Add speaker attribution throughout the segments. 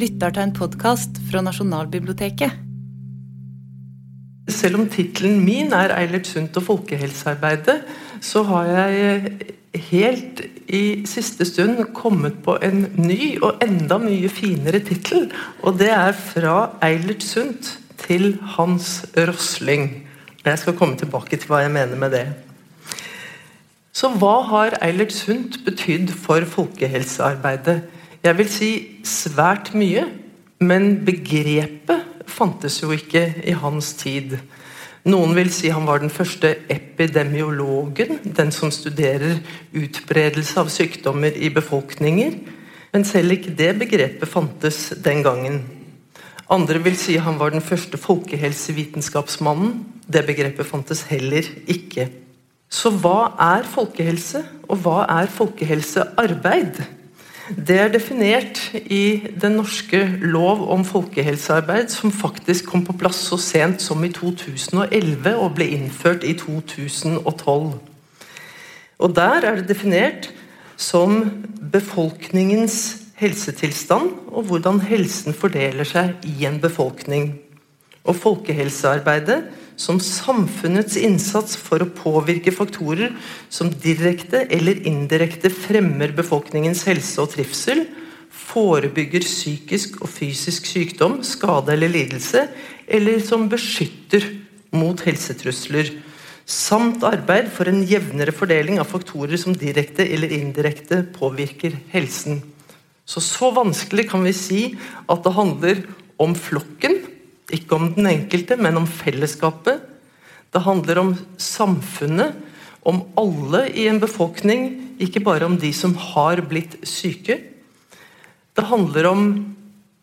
Speaker 1: lytter til en podkast fra Nasjonalbiblioteket.
Speaker 2: Selv om tittelen min er Eilert Sundt og folkehelsearbeidet, så har jeg helt i siste stund kommet på en ny og enda mye finere tittel. Og det er 'Fra Eilert Sundt til Hans Rosling'. Jeg skal komme tilbake til hva jeg mener med det. Så hva har Eilert Sundt betydd for folkehelsearbeidet? Jeg vil si svært mye, men begrepet fantes jo ikke i hans tid. Noen vil si han var den første epidemiologen, den som studerer utbredelse av sykdommer i befolkninger. Men selv ikke det begrepet fantes den gangen. Andre vil si han var den første folkehelsevitenskapsmannen. Det begrepet fantes heller ikke. Så hva er folkehelse, og hva er folkehelsearbeid? Det er definert i den norske lov om folkehelsearbeid, som faktisk kom på plass så sent som i 2011 og ble innført i 2012. Og Der er det definert som befolkningens helsetilstand, og hvordan helsen fordeler seg i en befolkning. Og folkehelsearbeidet som samfunnets innsats for å påvirke faktorer som direkte eller indirekte fremmer befolkningens helse og trivsel, forebygger psykisk og fysisk sykdom, skade eller lidelse, eller som beskytter mot helsetrusler, samt arbeid for en jevnere fordeling av faktorer som direkte eller indirekte påvirker helsen. Så så vanskelig kan vi si at det handler om flokken, ikke om den enkelte, men om fellesskapet. Det handler om samfunnet, om alle i en befolkning, ikke bare om de som har blitt syke. Det handler om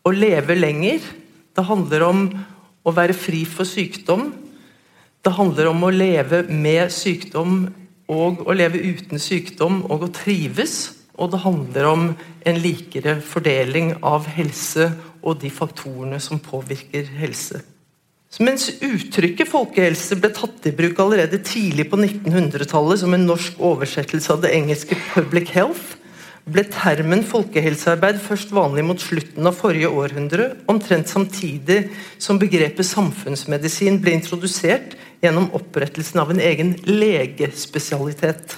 Speaker 2: å leve lenger. Det handler om å være fri for sykdom. Det handler om å leve med sykdom og å leve uten sykdom og å trives. Og det handler om en likere fordeling av helse og de faktorene som påvirker helse. Mens uttrykket folkehelse ble tatt i bruk allerede tidlig på 1900-tallet som en norsk oversettelse av det engelske 'public health', ble termen folkehelsearbeid først vanlig mot slutten av forrige århundre, omtrent samtidig som begrepet samfunnsmedisin ble introdusert gjennom opprettelsen av en egen legespesialitet.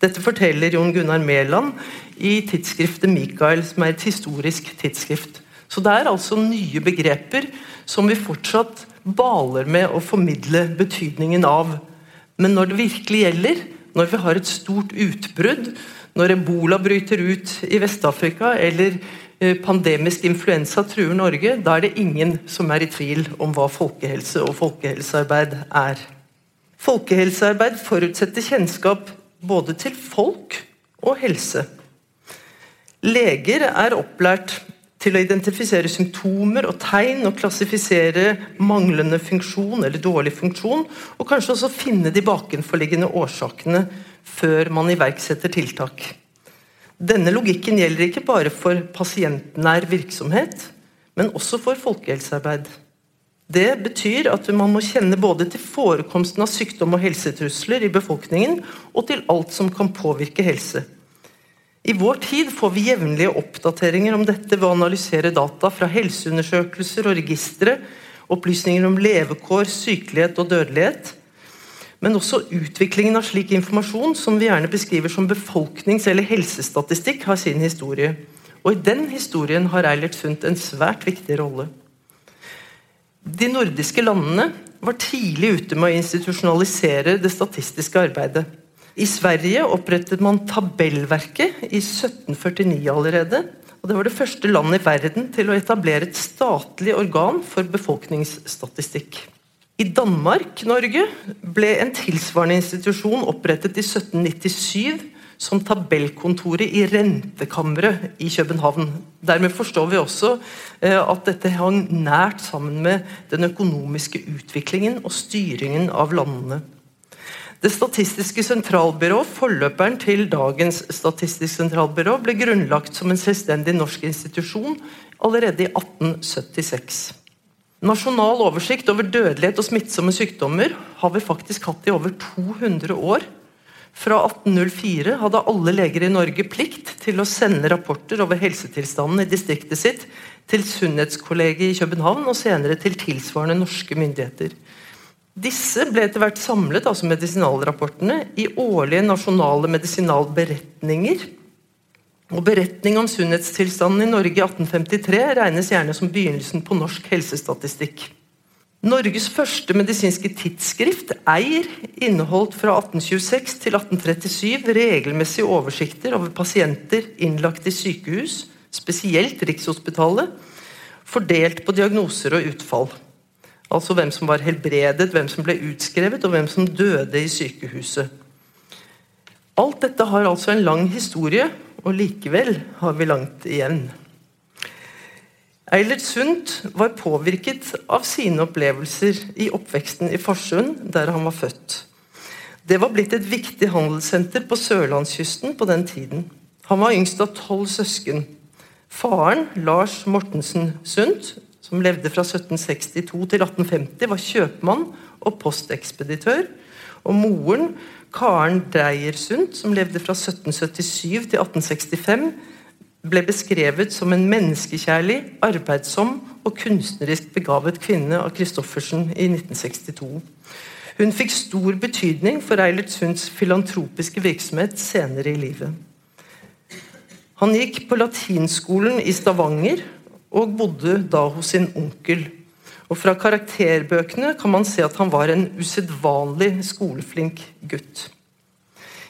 Speaker 2: Dette forteller Jon Gunnar Mæland i tidsskriftet Mikael, som er et historisk tidsskrift. Så det er altså nye begreper som vi fortsatt baler med å formidle betydningen av. Men når det virkelig gjelder, når vi har et stort utbrudd, når ebola bryter ut i Vest-Afrika, eller eh, pandemisk influensa truer Norge, da er det ingen som er i tvil om hva folkehelse og folkehelsearbeid er. Folkehelsearbeid forutsetter kjennskap både til folk og helse. Leger er opplært til å identifisere symptomer og tegn og klassifisere manglende funksjon eller dårlig funksjon, og kanskje også finne de bakenforliggende årsakene før man iverksetter tiltak. Denne logikken gjelder ikke bare for pasientnær virksomhet, men også for folkehelsearbeid. Det betyr at man må kjenne både til forekomsten av sykdom og helsetrusler i befolkningen, og til alt som kan påvirke helse. I vår tid får vi jevnlige oppdateringer om dette ved å analysere data fra helseundersøkelser og registre, opplysninger om levekår, sykelighet og dødelighet. Men også utviklingen av slik informasjon, som vi gjerne beskriver som befolknings- eller helsestatistikk, har sin historie. Og i den historien har Eilert Sundt en svært viktig rolle. De nordiske landene var tidlig ute med å institusjonalisere det statistiske arbeidet. I Sverige opprettet man tabellverket i 1749 allerede. og Det var det første landet i verden til å etablere et statlig organ for befolkningsstatistikk. I Danmark-Norge ble en tilsvarende institusjon opprettet i 1797 som tabellkontoret i Rentekammeret i København. Dermed forstår vi også eh, at dette hang nært sammen med den økonomiske utviklingen og styringen av landene. Det statistiske sentralbyrå, forløperen til dagens Statistisk sentralbyrå, ble grunnlagt som en selvstendig norsk institusjon allerede i 1876. Nasjonal oversikt over dødelighet og smittsomme sykdommer har vi faktisk hatt i over 200 år. Fra 1804 hadde alle leger i Norge plikt til å sende rapporter over helsetilstanden i distriktet sitt til Sunnhetskollegiet i København og senere til tilsvarende norske myndigheter. Disse ble etter hvert samlet, altså medisinalrapportene, i årlige nasjonale medisinalberetninger. Og Beretning om sunnhetstilstanden i Norge i 1853 regnes gjerne som begynnelsen på norsk helsestatistikk. Norges første medisinske tidsskrift, Eir, inneholdt fra 1826 til 1837 regelmessige oversikter over pasienter innlagt i sykehus, spesielt Rikshospitalet, fordelt på diagnoser og utfall. Altså hvem som var helbredet, hvem som ble utskrevet, og hvem som døde i sykehuset. Alt dette har altså en lang historie, og likevel har vi langt igjen. Eilert Sundt var påvirket av sine opplevelser i oppveksten i Farsund, der han var født. Det var blitt et viktig handelssenter på sørlandskysten på den tiden. Han var yngst av tolv søsken. Faren, Lars Mortensen Sundt, som levde fra 1762 til 1850, var kjøpmann og postekspeditør. Og moren, Karen Dreiersund, som levde fra 1777 til 1865, ble beskrevet som en menneskekjærlig, arbeidsom og kunstnerisk begavet kvinne av Christoffersen i 1962. Hun fikk stor betydning for Eilert Sunds filantropiske virksomhet senere i livet. Han gikk på latinskolen i Stavanger og bodde da hos sin onkel. Og Fra karakterbøkene kan man se at han var en usedvanlig skoleflink gutt.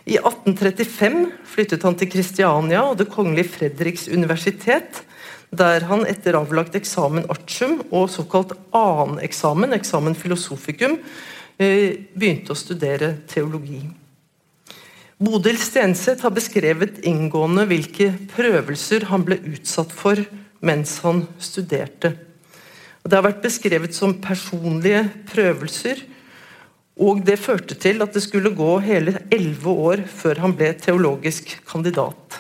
Speaker 2: I 1835 flyttet han til Kristiania og Det kongelige Fredriks universitet, der han etter avlagt eksamen artium og såkalt annen eksamen, eksamen filosoficum, eh, begynte å studere teologi. Bodil Stenseth har beskrevet inngående hvilke prøvelser han ble utsatt for mens han studerte. Det har vært beskrevet som personlige prøvelser og det førte til at det skulle gå hele elleve år før han ble teologisk kandidat.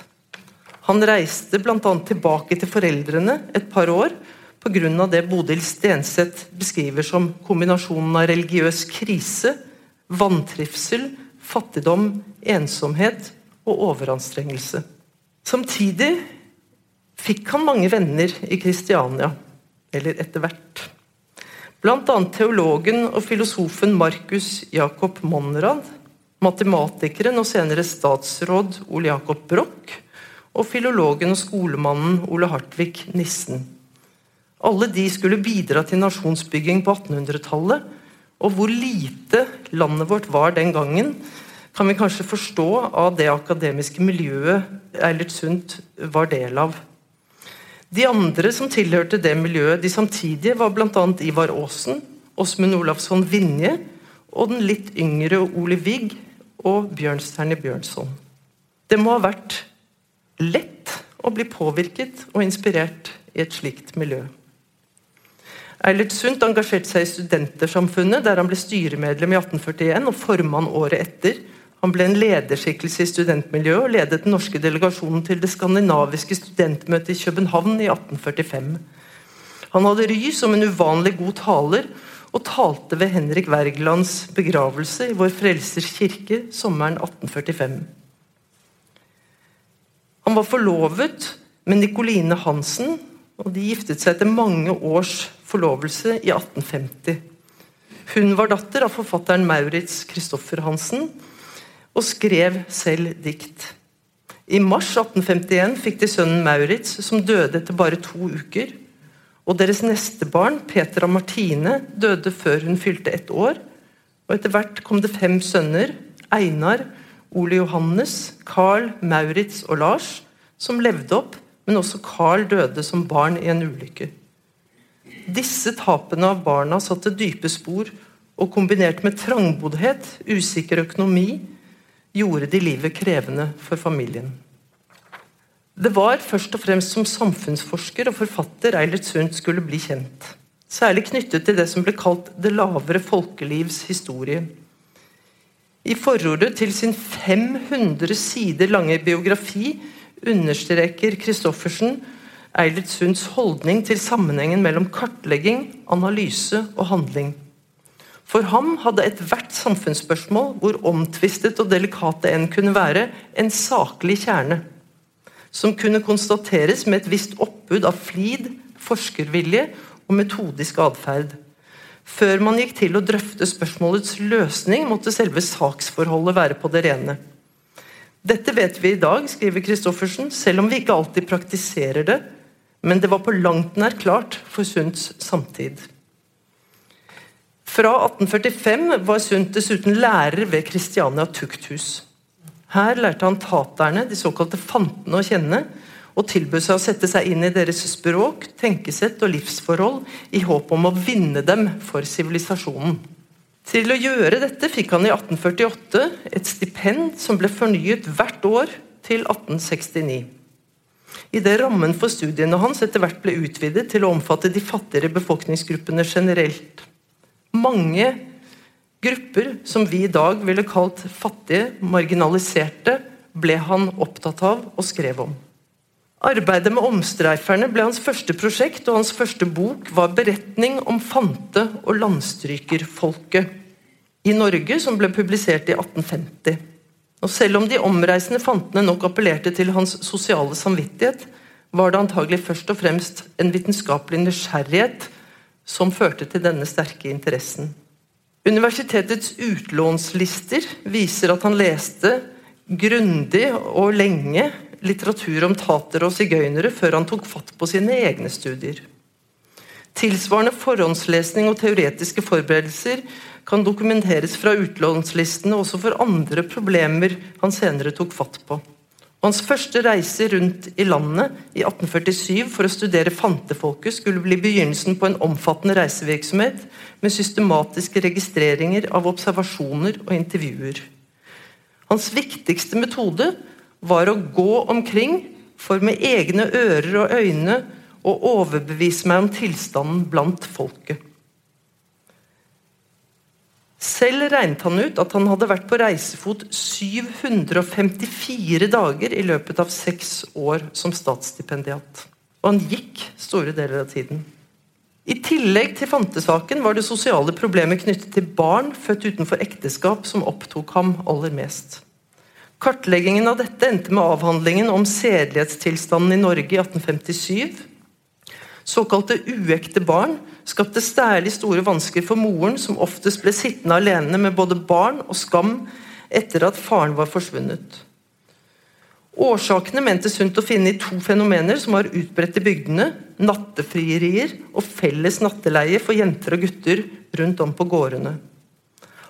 Speaker 2: Han reiste bl.a. tilbake til foreldrene et par år pga. det Bodil Stenseth beskriver som kombinasjonen av religiøs krise, vantrivsel, fattigdom, ensomhet og overanstrengelse. Samtidig fikk han mange venner i Kristiania, eller etter hvert. Bl.a. teologen og filosofen Markus Jakob Monrad, matematikeren og senere statsråd Ole Jakob Broch og filologen og skolemannen Ole Hartvig Nissen. Alle de skulle bidra til nasjonsbygging på 1800-tallet, og hvor lite landet vårt var den gangen, kan vi kanskje forstå av det akademiske miljøet Eilert Sundt var del av. De andre som tilhørte det miljøet, de samtidige, var bl.a. Ivar Aasen, Åsmund Olafsson Vinje og den litt yngre Ole Wigg og Bjørnstjerne Bjørnson. Det må ha vært lett å bli påvirket og inspirert i et slikt miljø. Eilert Sundt engasjerte seg i Studentersamfunnet, der han ble styremedlem i 1841 og formann året etter han ble en lederskikkelse i studentmiljøet og ledet den norske delegasjonen til det skandinaviske studentmøtet i København i 1845. Han hadde ry som en uvanlig god taler, og talte ved Henrik Wergelands begravelse i Vår Frelsers kirke sommeren 1845. Han var forlovet med Nikoline Hansen, og de giftet seg etter mange års forlovelse i 1850. Hun var datter av forfatteren Maurits Christoffer Hansen, og skrev selv dikt. I mars 1851 fikk de sønnen Maurits, som døde etter bare to uker. Og deres neste barn, Petra Martine, døde før hun fylte ett år. Og etter hvert kom det fem sønner, Einar, Ole Johannes, Carl, Maurits og Lars, som levde opp, men også Carl døde som barn i en ulykke. Disse tapene av barna satte dype spor, og kombinert med trangboddhet, usikker økonomi, gjorde de livet krevende for familien. Det var først og fremst som samfunnsforsker og forfatter Eilert Sundt skulle bli kjent. Særlig knyttet til det som ble kalt det lavere folkelivs historie. I forordet til sin 500 sider lange biografi understreker Christoffersen Eilert Sundts holdning til sammenhengen mellom kartlegging, analyse og handling. For ham hadde ethvert samfunnsspørsmål, hvor omtvistet og delikat det enn kunne være, en saklig kjerne. Som kunne konstateres med et visst oppbud av flid, forskervilje og metodisk atferd. Før man gikk til å drøfte spørsmålets løsning, måtte selve saksforholdet være på det rene. Dette vet vi i dag, skriver Christoffersen, selv om vi ikke alltid praktiserer det, men det var på langt nær klart for Sunds samtid. Fra 1845 var Sundt dessuten lærer ved Kristiania tukthus. Her lærte han taterne, de såkalte fantene, å kjenne, og tilbød seg å sette seg inn i deres språk, tenkesett og livsforhold i håp om å vinne dem for sivilisasjonen. Til å gjøre dette fikk han i 1848 et stipend som ble fornyet hvert år til 1869. Idet rammen for studiene hans etter hvert ble utvidet til å omfatte de fattigere befolkningsgruppene generelt. Mange grupper som vi i dag ville kalt fattige, marginaliserte, ble han opptatt av og skrev om. Arbeidet med omstreiferne ble hans første prosjekt, og hans første bok var 'Beretning om fante- og landstrykerfolket' i Norge, som ble publisert i 1850. Og Selv om de omreisende fantene nok appellerte til hans sosiale samvittighet, var det antagelig først og fremst en vitenskapelig nysgjerrighet som førte til denne sterke interessen. Universitetets utlånslister viser at han leste grundig og lenge litteratur om tatere og sigøynere før han tok fatt på sine egne studier. Tilsvarende forhåndslesning og teoretiske forberedelser kan dokumenteres fra utlånslistene også for andre problemer han senere tok fatt på. Hans første reise rundt i landet i 1847 for å studere fantefolket skulle bli begynnelsen på en omfattende reisevirksomhet med systematiske registreringer av observasjoner og intervjuer. Hans viktigste metode var å gå omkring for med egne ører og øyne å overbevise meg om tilstanden blant folket. Selv regnet han ut at han hadde vært på reisefot 754 dager i løpet av seks år som statsstipendiat. Og han gikk store deler av tiden. I tillegg til fantesaken var det sosiale problemet knyttet til barn født utenfor ekteskap som opptok ham aller mest. Kartleggingen av dette endte med avhandlingen om sedelighetstilstanden i Norge i 1857. Såkalte uekte barn skapte særlig store vansker for moren, som oftest ble sittende alene med både barn og skam etter at faren var forsvunnet. Årsakene mentes hun til å finne i to fenomener som var utbredt i bygdene. Nattefrierier og felles natteleie for jenter og gutter rundt om på gårdene.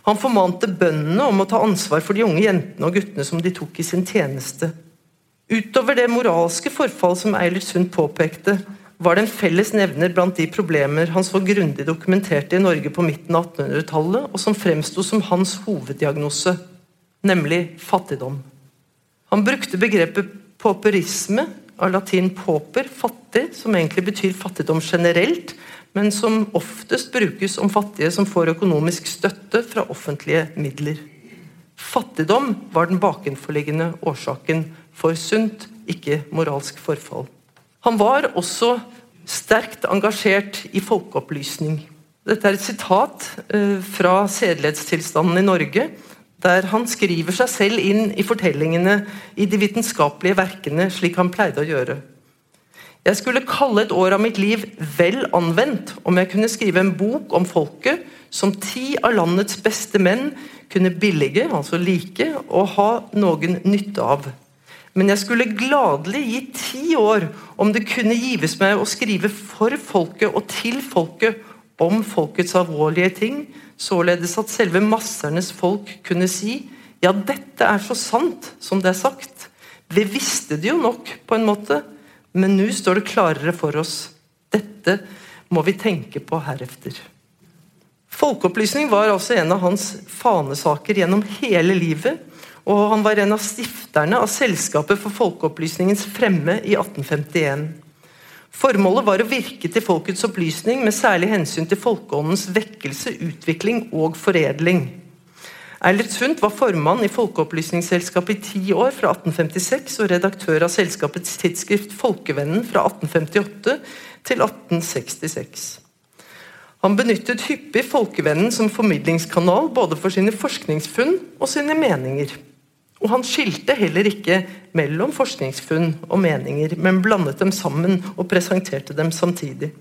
Speaker 2: Han formante bøndene om å ta ansvar for de unge jentene og guttene som de tok i sin tjeneste. Utover det moralske forfall som Eilert Sund påpekte, var det en felles nevner blant de problemer han så grundig dokumenterte i Norge på midten av 1800-tallet, og som fremsto som hans hoveddiagnose, nemlig fattigdom. Han brukte begrepet pauperisme, av latin pauper, fattig, som egentlig betyr fattigdom generelt, men som oftest brukes om fattige som får økonomisk støtte fra offentlige midler. Fattigdom var den bakenforliggende årsaken for sunt, ikke moralsk forfall. Han var også sterkt engasjert i folkeopplysning. Dette er et sitat eh, fra sedelighetstilstanden i Norge, der han skriver seg selv inn i fortellingene i de vitenskapelige verkene, slik han pleide å gjøre. Jeg skulle kalle et år av mitt liv vel anvendt om jeg kunne skrive en bok om folket som ti av landets beste menn kunne billige, altså like, og ha noen nytte av. Men jeg skulle gladelig gi ti år om det kunne gives meg å skrive for folket og til folket om folkets alvorlige ting, således at selve massernes folk kunne si ja, dette er så sant som det er sagt. Vi visste det jo nok, på en måte. Men nå står det klarere for oss. Dette må vi tenke på herefter. Folkeopplysning var altså en av hans fanesaker gjennom hele livet. Og han var en av stifterne av Selskapet for folkeopplysningens fremme i 1851. Formålet var å virke til folkets opplysning med særlig hensyn til folkeåndens vekkelse, utvikling og foredling. Eilert Sundt var formann i Folkeopplysningsselskapet i ti år, fra 1856, og redaktør av selskapets tidsskrift Folkevennen fra 1858 til 1866. Han benyttet hyppig Folkevennen som formidlingskanal både for sine forskningsfunn og sine meninger. Og han skilte heller ikke mellom forskningsfunn og meninger, men blandet dem sammen og presenterte dem samtidig.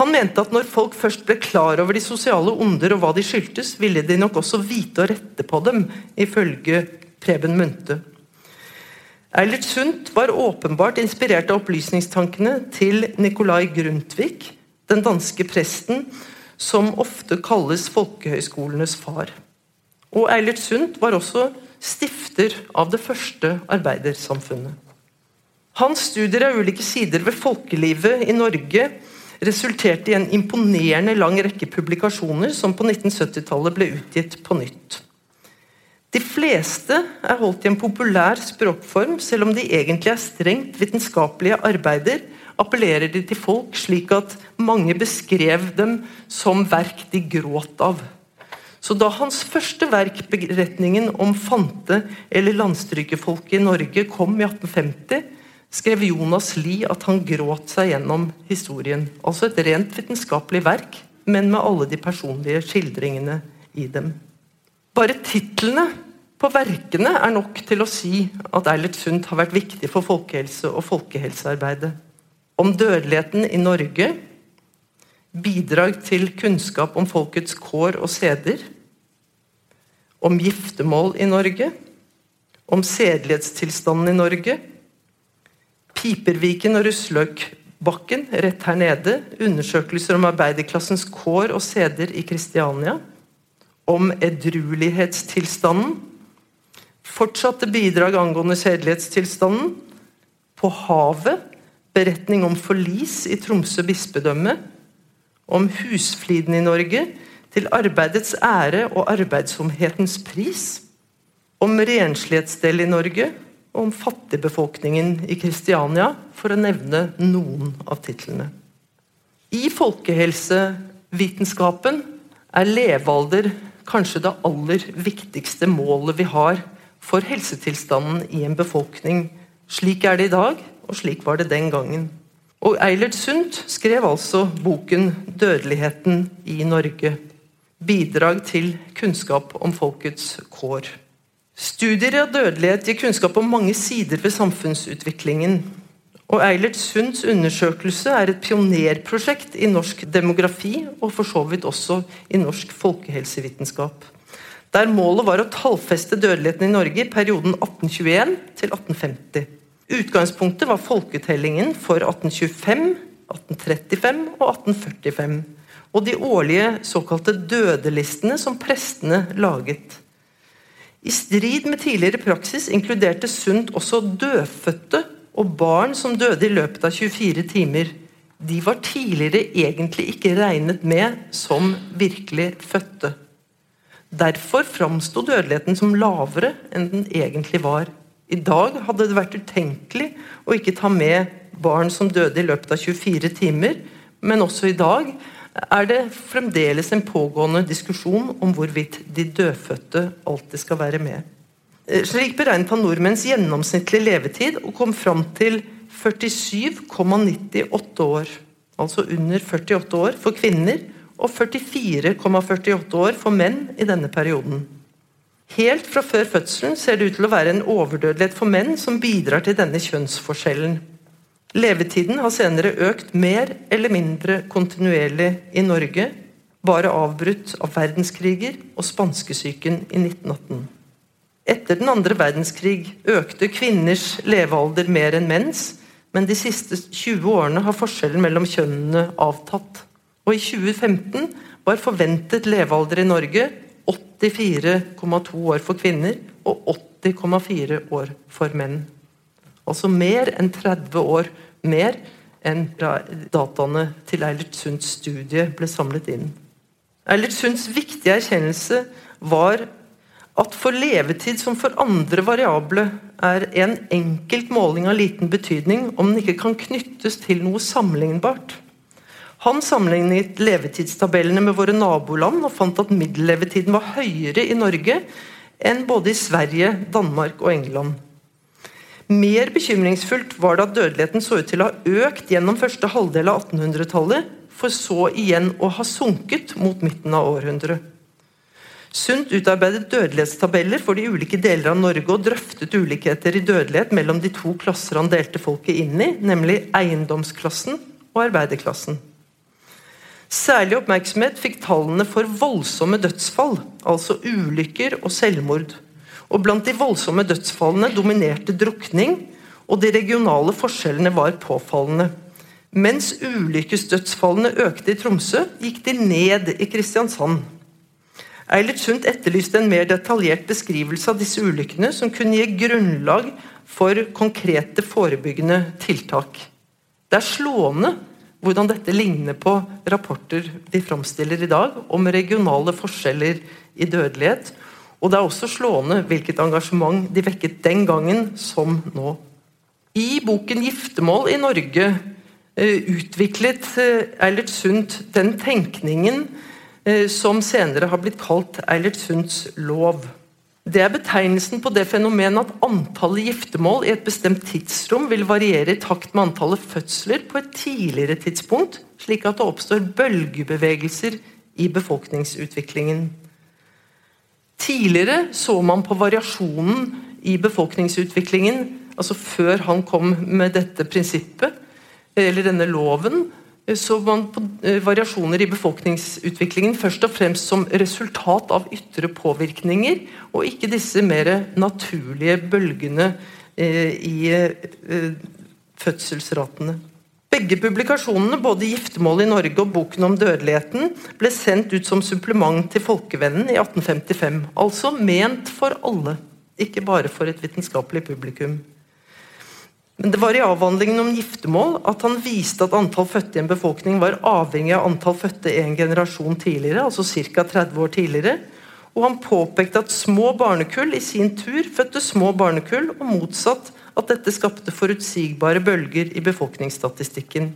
Speaker 2: Han mente at når folk først ble klar over de sosiale onder og hva de skyldtes, ville de nok også vite å rette på dem, ifølge Preben Munthe. Eilert Sundt var åpenbart inspirert av opplysningstankene til Nicolai Grundtvig, den danske presten som ofte kalles folkehøyskolenes far. Og Eilert Sundt var også stifter av det første arbeidersamfunnet. Hans studier av ulike sider ved folkelivet i Norge resulterte i en imponerende lang rekke publikasjoner som på 1970-tallet ble utgitt på nytt. De fleste er holdt i en populær språkform, selv om de egentlig er strengt vitenskapelige arbeider, appellerer de til folk slik at mange beskrev dem som verk de gråt av. Så da hans første verk, beretningen om fante- eller landstrykerfolket i Norge, kom i 1850, skrev Jonas Lie at han gråt seg gjennom historien. Altså et rent vitenskapelig verk, men med alle de personlige skildringene i dem. Bare titlene på verkene er nok til å si at Eilert Sundt har vært viktig for folkehelse og folkehelsearbeidet. Om dødeligheten i Norge, bidrag til kunnskap om folkets kår og seder, om giftermål i Norge, om sedelighetstilstanden i Norge, Piperviken og Rusløkbakken rett her nede. Undersøkelser om arbeiderklassens kår og seder i Kristiania. Om edruelighetstilstanden. Fortsatte bidrag angående sedelighetstilstanden. På havet. Beretning om forlis i Tromsø bispedømme. Om husfliden i Norge. Til arbeidets ære og arbeidsomhetens pris. Om renslighetsdel i Norge og om fattigbefolkningen i Kristiania, for å nevne noen av titlene. I folkehelsevitenskapen er levealder kanskje det aller viktigste målet vi har for helsetilstanden i en befolkning. Slik er det i dag, og slik var det den gangen. Og Eilert Sundt skrev altså boken 'Dødeligheten i Norge'. Bidrag til kunnskap om folkets kår. Studier av dødelighet gir kunnskap om mange sider ved samfunnsutviklingen. Og Eilert Sunds undersøkelse er et pionerprosjekt i norsk demografi, og for så vidt også i norsk folkehelsevitenskap. Der målet var å tallfeste dødeligheten i Norge i perioden 1821 til 1850. Utgangspunktet var folketellingen for 1825, 1835 og 1845. Og de årlige såkalte dødelistene som prestene laget. I strid med tidligere praksis inkluderte Sundt også dødfødte og barn som døde i løpet av 24 timer. De var tidligere egentlig ikke regnet med som virkelig fødte. Derfor framsto dødeligheten som lavere enn den egentlig var. I dag hadde det vært utenkelig å ikke ta med barn som døde i løpet av 24 timer, men også i dag er det fremdeles en pågående diskusjon om hvorvidt de dødfødte alltid skal være med. Eh, slik beregnet han nordmenns gjennomsnittlige levetid og kom fram til 47,98 år. Altså under 48 år for kvinner og 44,48 år for menn i denne perioden. Helt fra før fødselen ser det ut til å være en overdødelighet for menn som bidrar til denne kjønnsforskjellen. Levetiden har senere økt mer eller mindre kontinuerlig i Norge, bare avbrutt av verdenskriger og spanskesyken i 1918. Etter den andre verdenskrig økte kvinners levealder mer enn menns, men de siste 20 årene har forskjellen mellom kjønnene avtatt. Og i 2015 var forventet levealder i Norge 84,2 år for kvinner og 80,4 år for menn. Altså mer enn 30 år mer enn da dataene til Eilert Sunds studie ble samlet inn. Eilert Sunds viktige erkjennelse var at for levetid som for andre variable er en enkelt måling av liten betydning om den ikke kan knyttes til noe sammenlignbart. Han sammenlignet levetidstabellene med våre naboland og fant at middellevetiden var høyere i Norge enn både i Sverige, Danmark og England. Mer bekymringsfullt var det at dødeligheten så ut til å ha økt gjennom første halvdel av 1800-tallet, for så igjen å ha sunket mot midten av århundret. Sundt utarbeidet dødelighetstabeller for de ulike deler av Norge og drøftet ulikheter i dødelighet mellom de to klasser han delte folket inn i, nemlig eiendomsklassen og arbeiderklassen. Særlig oppmerksomhet fikk tallene for voldsomme dødsfall, altså ulykker og selvmord. Og Blant de voldsomme dødsfallene dominerte drukning, og de regionale forskjellene var påfallende. Mens ulykkesdødsfallene økte i Tromsø, gikk de ned i Kristiansand. Eilert Sundt etterlyste en mer detaljert beskrivelse av disse ulykkene, som kunne gi grunnlag for konkrete forebyggende tiltak. Det er slående hvordan dette ligner på rapporter de framstiller i dag om regionale forskjeller i dødelighet. Og det er også slående hvilket engasjement de vekket den gangen som nå. I boken 'Giftermål i Norge' eh, utviklet eh, Eilert Sundt den tenkningen Eh, som senere har blitt kalt Eilert Sundts lov. Det er betegnelsen på det fenomenet at antallet giftermål i et bestemt tidsrom vil variere i takt med antallet fødsler på et tidligere tidspunkt, slik at det oppstår bølgebevegelser i befolkningsutviklingen. Tidligere så man på variasjonen i befolkningsutviklingen, altså før han kom med dette prinsippet, eller denne loven, så man på eh, variasjoner i befolkningsutviklingen først og fremst som resultat av ytre påvirkninger, og ikke disse mer naturlige bølgene eh, i eh, fødselsratene. Begge publikasjonene, både 'Giftermål i Norge' og boken om dødeligheten, ble sendt ut som supplement til Folkevennen i 1855. Altså ment for alle, ikke bare for et vitenskapelig publikum. Men det var i avhandlingen om giftermål at han viste at antall fødte i en befolkning var avhengig av antall fødte en generasjon tidligere, altså ca. 30 år tidligere. Og han påpekte at små barnekull i sin tur fødte små barnekull, og motsatt at dette skapte forutsigbare bølger i befolkningsstatistikken.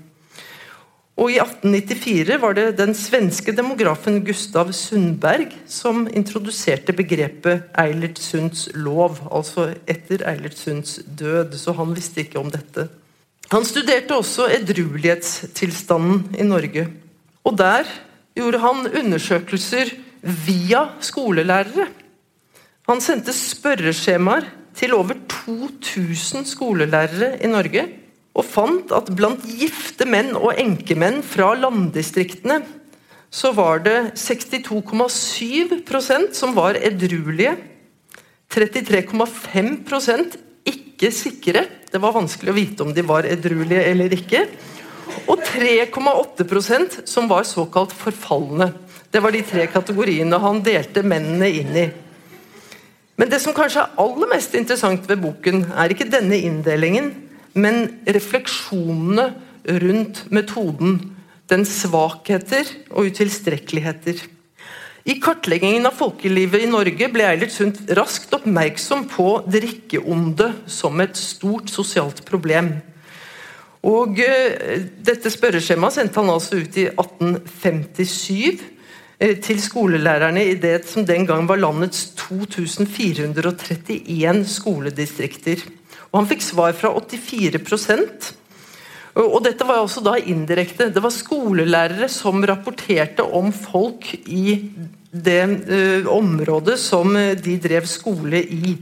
Speaker 2: Og I 1894 var det den svenske demografen Gustav Sundberg som introduserte begrepet Eilert Sunds lov, altså etter Eilert Sunds død, så han visste ikke om dette. Han studerte også edruelighetstilstanden i Norge. Og der gjorde han undersøkelser via skolelærere. Han sendte spørreskjemaer til over 2000 skolelærere i Norge og fant at blant gifte menn og enkemenn fra landdistriktene så var det 62,7% som var edruelige. 33,5% ikke sikre. Det var vanskelig å vite om de var edruelige eller ikke. Og 3,8% som var såkalt forfalne. Det var de tre kategoriene han delte mennene inn i. Men det som kanskje er aller mest interessant ved boken, er ikke denne inndelingen, men refleksjonene rundt metoden, dens svakheter og utilstrekkeligheter. I kartleggingen av folkelivet i Norge ble Eilert Sundt raskt oppmerksom på drikkeonde som et stort sosialt problem. Og uh, Dette spørreskjemaet sendte han altså ut i 1857 uh, til skolelærerne i det som den gang var landets 2431 skoledistrikter. Og han fikk svar fra 84% og dette var også da indirekte. Det var skolelærere som rapporterte om folk i det uh, området som de drev skole i.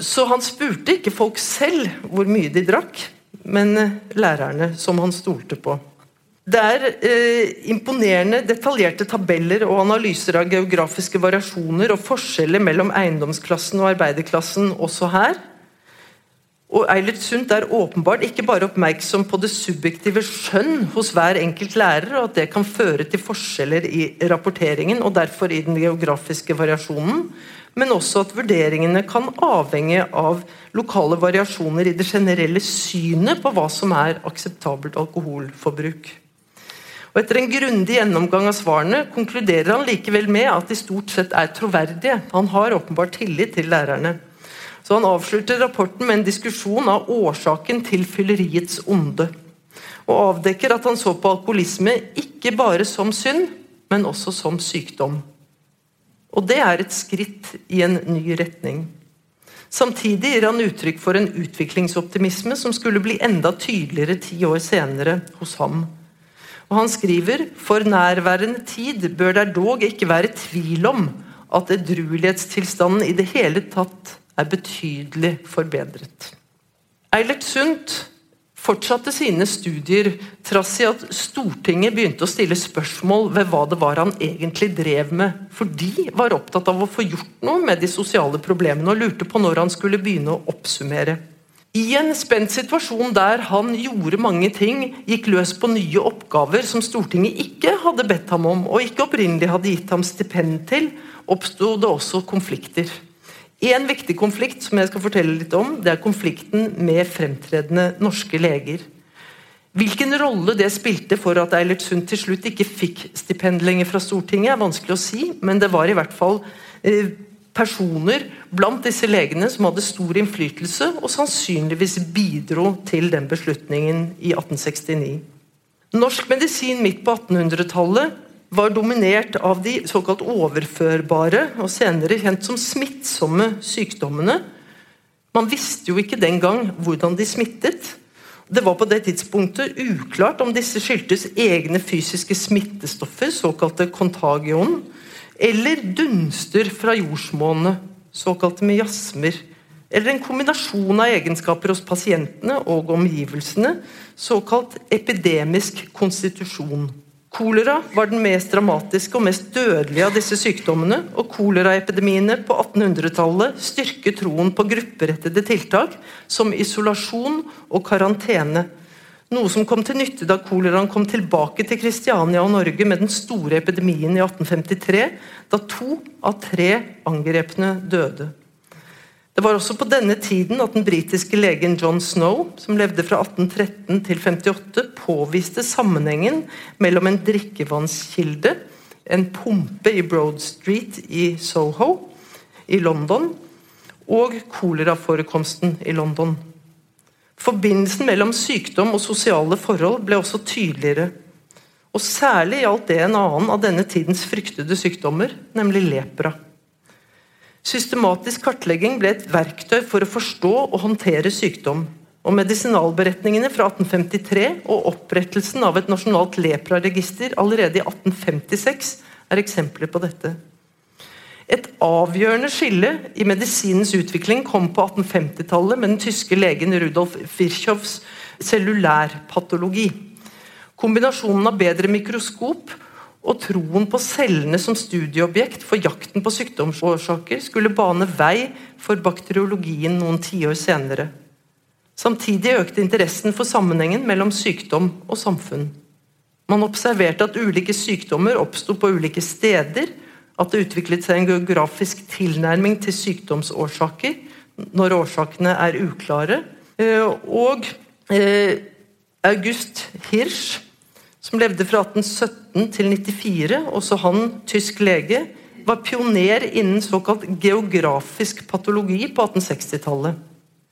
Speaker 2: Så han spurte ikke folk selv hvor mye de drakk, men lærerne som han stolte på. Det er eh, imponerende detaljerte tabeller og analyser av geografiske variasjoner og forskjeller mellom eiendomsklassen og arbeiderklassen også her. Og Eilert Sundt er åpenbart ikke bare oppmerksom på det subjektive skjønn hos hver enkelt lærer, og at det kan føre til forskjeller i rapporteringen og derfor i den geografiske variasjonen, men også at vurderingene kan avhenge av lokale variasjoner i det generelle synet på hva som er akseptabelt alkoholforbruk. Og Etter en grundig gjennomgang av svarene konkluderer han likevel med at de stort sett er troverdige. Han har åpenbart tillit til lærerne. Så Han avslutter rapporten med en diskusjon av årsaken til fylleriets onde. Og avdekker at han så på alkoholisme ikke bare som synd, men også som sykdom. Og det er et skritt i en ny retning. Samtidig gir han uttrykk for en utviklingsoptimisme som skulle bli enda tydeligere ti år senere hos ham. Og Han skriver for nærværende tid bør det dog ikke være tvil om at edruelighetstilstanden i det hele tatt er betydelig forbedret. Eilert Sundt fortsatte sine studier trass i at Stortinget begynte å stille spørsmål ved hva det var han egentlig drev med, for de var opptatt av å få gjort noe med de sosiale problemene og lurte på når han skulle begynne å oppsummere. I en spent situasjon der han gjorde mange ting, gikk løs på nye oppgaver som Stortinget ikke hadde bedt ham om, og ikke opprinnelig hadde gitt ham stipend til, oppsto det også konflikter. En viktig konflikt som jeg skal fortelle litt om, det er konflikten med fremtredende norske leger. Hvilken rolle det spilte for at Eilert Sund til slutt ikke fikk stipend lenger fra Stortinget, er vanskelig å si, men det var i hvert fall eh, personer blant disse legene som hadde stor innflytelse, og sannsynligvis bidro til den beslutningen i 1869. Norsk medisin midt på 1800-tallet var dominert av de såkalt overførbare, og senere kjent som smittsomme sykdommene. Man visste jo ikke den gang hvordan de smittet. Det var på det tidspunktet uklart om disse skyldtes egne fysiske smittestoffer, såkalte kontagion, eller dunster fra jordsmonnet, såkalte miasmer. Eller en kombinasjon av egenskaper hos pasientene og omgivelsene, såkalt epidemisk konstitusjon. Kolera var den mest dramatiske og mest dødelige av disse sykdommene, og koleraepidemiene på 1800-tallet styrket troen på grupperettede tiltak som isolasjon og karantene. Noe som kom til nytte da koleraen kom tilbake til Kristiania og Norge med den store epidemien i 1853, da to av tre angrepne døde. Det var også på denne tiden at den britiske legen John Snow, som levde fra 1813 til 58, påviste sammenhengen mellom en drikkevannskilde, en pumpe i Broad Street i Soho i London, og koleraforekomsten i London. Forbindelsen mellom sykdom og sosiale forhold ble også tydeligere. Og Særlig gjaldt det en annen av denne tidens fryktede sykdommer, nemlig lepra. Systematisk kartlegging ble et verktøy for å forstå og håndtere sykdom. Og Medisinalberetningene fra 1853 og opprettelsen av et nasjonalt lepraregister allerede i 1856 er eksempler på dette. Et avgjørende skille i medisinens utvikling kom på 1850-tallet med den tyske legen Rudolf Virchows cellulærpatologi. Kombinasjonen av bedre mikroskop og troen på cellene som studieobjekt for jakten på sykdomsårsaker skulle bane vei for bakteriologien noen tiår senere. Samtidig økte interessen for sammenhengen mellom sykdom og samfunn. Man observerte at ulike sykdommer oppsto på ulike steder, at det utviklet seg en geografisk tilnærming til sykdomsårsaker når årsakene er uklare. Eh, og eh, August Hirsch som levde fra 1817 til 94, også han tysk lege, var pioner innen såkalt geografisk patologi på 1860-tallet.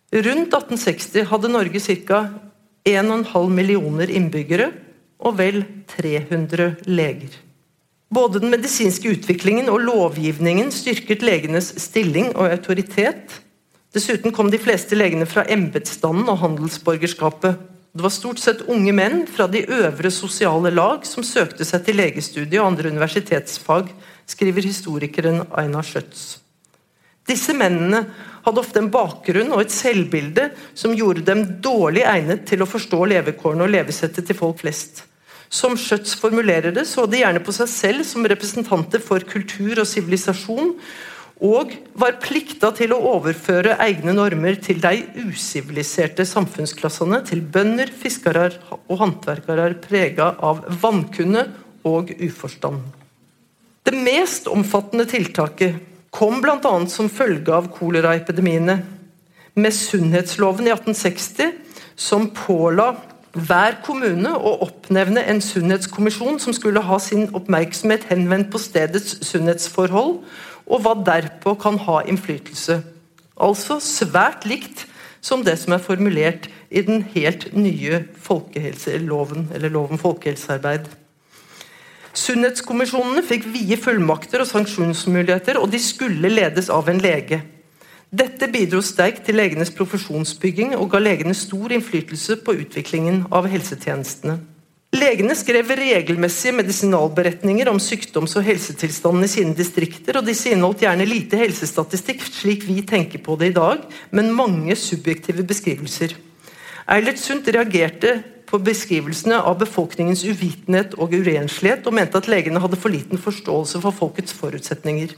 Speaker 2: Rundt 1860 hadde Norge ca. 1,5 millioner innbyggere og vel 300 leger. Både den medisinske utviklingen og lovgivningen styrket legenes stilling og autoritet. Dessuten kom de fleste legene fra embetsstanden og handelsborgerskapet. Det var stort sett unge menn fra de øvre sosiale lag som søkte seg til legestudiet og andre universitetsfag, skriver historikeren Einar Schjøtz. Disse mennene hadde ofte en bakgrunn og et selvbilde som gjorde dem dårlig egnet til å forstå levekårene og levesettet til folk flest. Som Schjøtz formulerer det, så de gjerne på seg selv som representanter for kultur og sivilisasjon, og var plikta til å overføre egne normer til de usiviliserte samfunnsklassene, til bønder, fiskere og håndverkere prega av vankunne og uforstand. Det mest omfattende tiltaket kom bl.a. som følge av koleraepidemiene, med sunnhetsloven i 1860, som påla hver kommune å oppnevne en sunnhetskommisjon som skulle ha sin oppmerksomhet henvendt på stedets sunnhetsforhold, og hva derpå kan ha innflytelse. Altså svært likt som det som er formulert i den helt nye folkehelseloven, eller lov om folkehelsearbeid. Sunnhetskommisjonene fikk vide fullmakter og sanksjonsmuligheter, og de skulle ledes av en lege. Dette bidro sterkt til legenes profesjonsbygging og ga legene stor innflytelse på utviklingen av helsetjenestene. Legene skrev regelmessige medisinalberetninger om sykdoms- og helsetilstanden i sine distrikter, og disse inneholdt gjerne lite helsestatistikk, slik vi tenker på det i dag, men mange subjektive beskrivelser. Eilert Sundt reagerte på beskrivelsene av befolkningens uvitenhet og urenslighet, og mente at legene hadde for liten forståelse for folkets forutsetninger.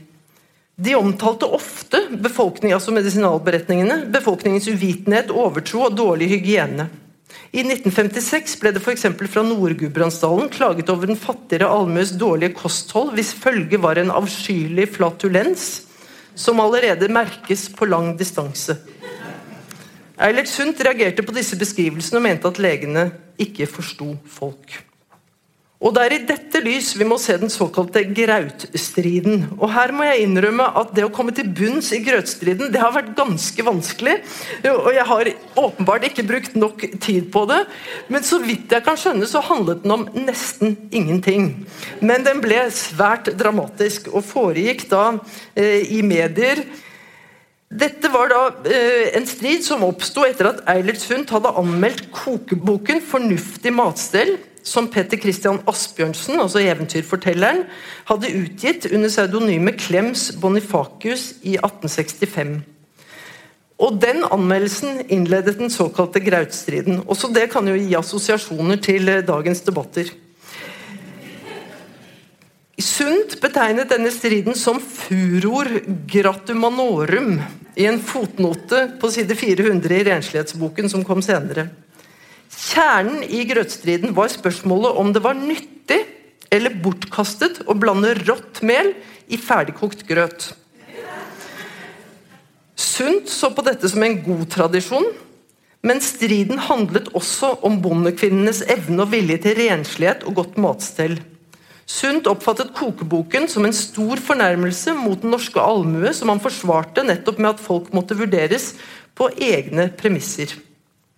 Speaker 2: De omtalte ofte befolkning, altså medisinalberetningene, befolkningens uvitenhet, overtro og dårlig hygiene. I 1956 ble det f.eks. fra Nord-Gudbrandsdalen klaget over den fattigere allmues dårlige kosthold, hvis følge var en avskyelig flatulens som allerede merkes på lang distanse. Eilert Sundt reagerte på disse beskrivelsene og mente at legene ikke forsto folk. Og Det er i dette lys vi må se den såkalte grautstriden. Og Her må jeg innrømme at det å komme til bunns i grautstriden det har vært ganske vanskelig. Og jeg har åpenbart ikke brukt nok tid på det. Men så vidt jeg kan skjønne, så handlet den om nesten ingenting. Men den ble svært dramatisk og foregikk da eh, i medier. Dette var da eh, en strid som oppsto etter at Eilert Sundt hadde anmeldt kokeboken 'Fornuftig matstell' som Petter Christian Asbjørnsen, altså eventyrfortelleren, hadde utgitt under pseudonymet Klems Bonifacius i 1865. Og Den anmeldelsen innledet den såkalte Grautstriden. Også det kan jo gi assosiasjoner til eh, dagens debatter. Sundt betegnet denne striden som 'furor gratumanorum' i en fotnote på side 400 i Renslighetsboken som kom senere. Kjernen i grøtstriden var spørsmålet om det var nyttig eller bortkastet å blande rått mel i ferdigkokt grøt. Sundt så på dette som en god tradisjon, men striden handlet også om bondekvinnenes evne og vilje til renslighet og godt matstell. Sundt oppfattet kokeboken som en stor fornærmelse mot den norske allmue, som han forsvarte nettopp med at folk måtte vurderes på egne premisser.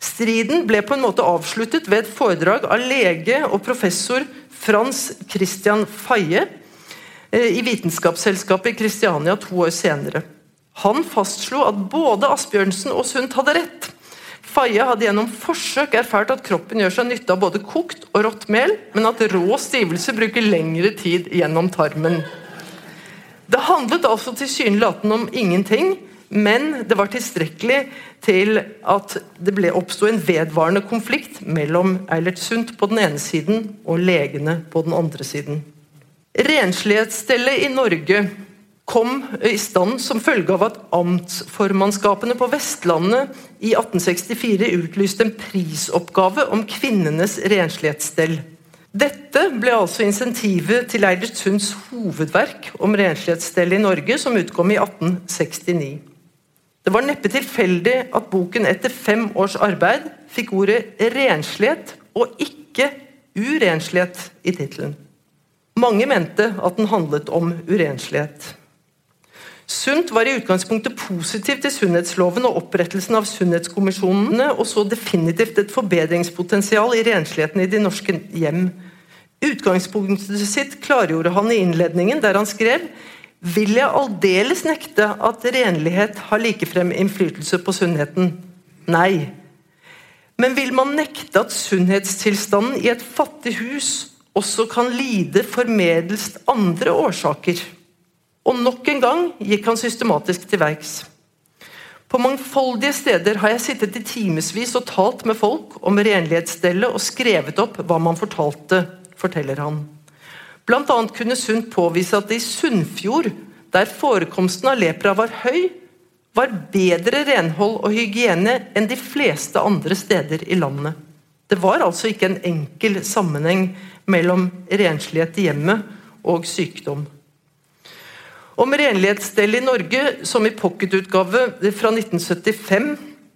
Speaker 2: Striden ble på en måte avsluttet ved et foredrag av lege og professor Frans Christian Faye eh, i Vitenskapsselskapet i Kristiania to år senere. Han fastslo at både Asbjørnsen og Sundt hadde rett. Faye hadde gjennom forsøk erfart at kroppen gjør seg nytte av både kokt og rått mel, men at rå stivelse bruker lengre tid gjennom tarmen. Det handlet altså tilsynelatende om ingenting, men det var tilstrekkelig til at det oppsto en vedvarende konflikt mellom Eilert Sundt på den ene siden og legene på den andre siden. Renslighetsstellet i Norge kom i stand som følge av at amtsformannskapene på Vestlandet i 1864 utlyste en prisoppgave om kvinnenes renslighetsstell. Dette ble altså insentivet til Eilert Sunds hovedverk om renslighetsstellet i Norge, som utkom i 1869. Det var neppe tilfeldig at boken etter fem års arbeid fikk ordet 'renslighet' og ikke 'urenslighet' i tittelen. Mange mente at den handlet om urenslighet. Sundt var i utgangspunktet positiv til sunnhetsloven og opprettelsen av sunnhetskommisjonene, og så definitivt et forbedringspotensial i rensligheten i de norske hjem. Utgangspunktet sitt klargjorde han i innledningen, der han skrev vil jeg aldeles nekte at renlighet har likefrem innflytelse på sunnheten? Nei. Men vil man nekte at sunnhetstilstanden i et fattig hus også kan lide formedels andre årsaker? Og nok en gang gikk han systematisk til verks. På mangfoldige steder har jeg sittet i timevis og talt med folk om renlighetsstellet og skrevet opp hva man fortalte, forteller han. Annet kunne Sundt påvise at det i Sunnfjord, der forekomsten av lepra var høy, var bedre renhold og hygiene enn de fleste andre steder i landet. Det var altså ikke en enkel sammenheng mellom renslighet i hjemmet og sykdom. Om renlighetsstellet i Norge, som i pocketutgave fra 1975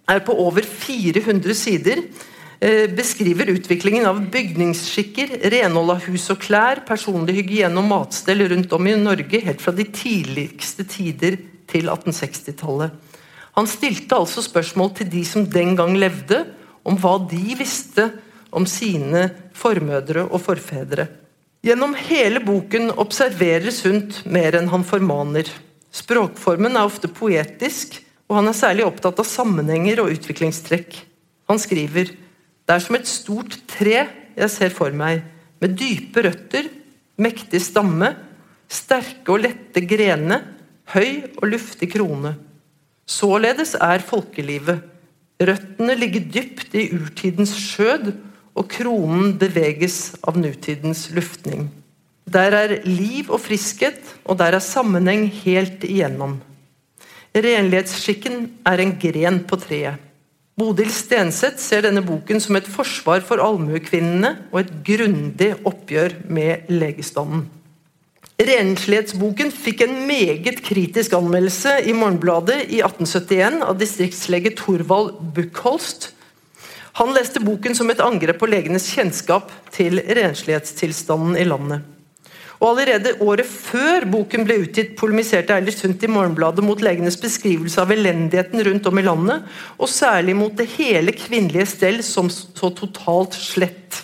Speaker 2: er på over 400 sider, beskriver utviklingen av bygningsskikker, renhold av hus og klær, personlig hygiene og matstell rundt om i Norge helt fra de tidligste tider til 1860-tallet. Han stilte altså spørsmål til de som den gang levde, om hva de visste om sine formødre og forfedre. Gjennom hele boken observerer Sundt mer enn han formaner. Språkformen er ofte poetisk, og han er særlig opptatt av sammenhenger og utviklingstrekk. Han skriver det er som et stort tre jeg ser for meg, med dype røtter, mektig stamme, sterke og lette grene, høy og luftig krone. Således er folkelivet. Røttene ligger dypt i urtidens skjød, og kronen beveges av nutidens luftning. Der er liv og friskhet, og der er sammenheng helt igjennom. Renlighetsskikken er en gren på treet. Bodil Stenseth ser denne boken som et forsvar for allmuekvinnene og et grundig oppgjør med legestanden. Renslighetsboken fikk en meget kritisk anmeldelse i Morgenbladet i 1871 av distriktslege Thorvald Buchholst. Han leste boken som et angrep på legenes kjennskap til renslighetstilstanden i landet. Og Allerede året før boken ble utgitt, polemiserte Eilert Sundt i Morgenbladet mot legenes beskrivelse av elendigheten rundt om i landet, og særlig mot det hele kvinnelige stell som så totalt slett.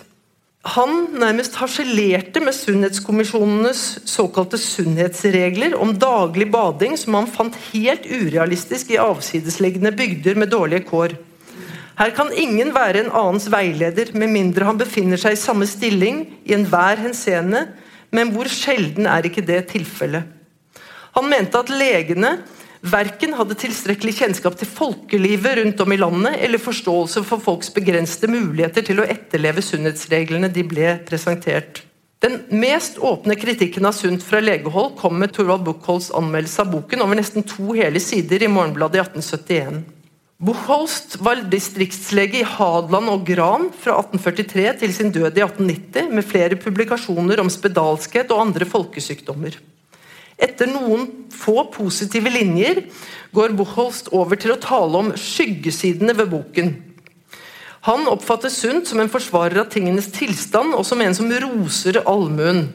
Speaker 2: Han nærmest harselerte med sunnhetskommisjonenes såkalte sunnhetsregler om daglig bading, som han fant helt urealistisk i avsidesliggende bygder med dårlige kår. Her kan ingen være en annens veileder, med mindre han befinner seg i samme stilling i enhver henseende, men hvor sjelden er ikke det tilfellet? Han mente at legene verken hadde tilstrekkelig kjennskap til folkelivet rundt om i landet, eller forståelse for folks begrensede muligheter til å etterleve sunnhetsreglene de ble presentert. Den mest åpne kritikken av Sundt fra legehold kom med Thorvald Buchholz anmeldelse av boken over nesten to hele sider i Morgenbladet i 1871. Buchholst var distriktslege i Hadeland og Gran fra 1843 til sin død i 1890, med flere publikasjoner om spedalskhet og andre folkesykdommer. Etter noen få positive linjer går Buchholst over til å tale om skyggesidene ved boken. Han oppfattes sunt som en forsvarer av tingenes tilstand, og som en som roser allmuen.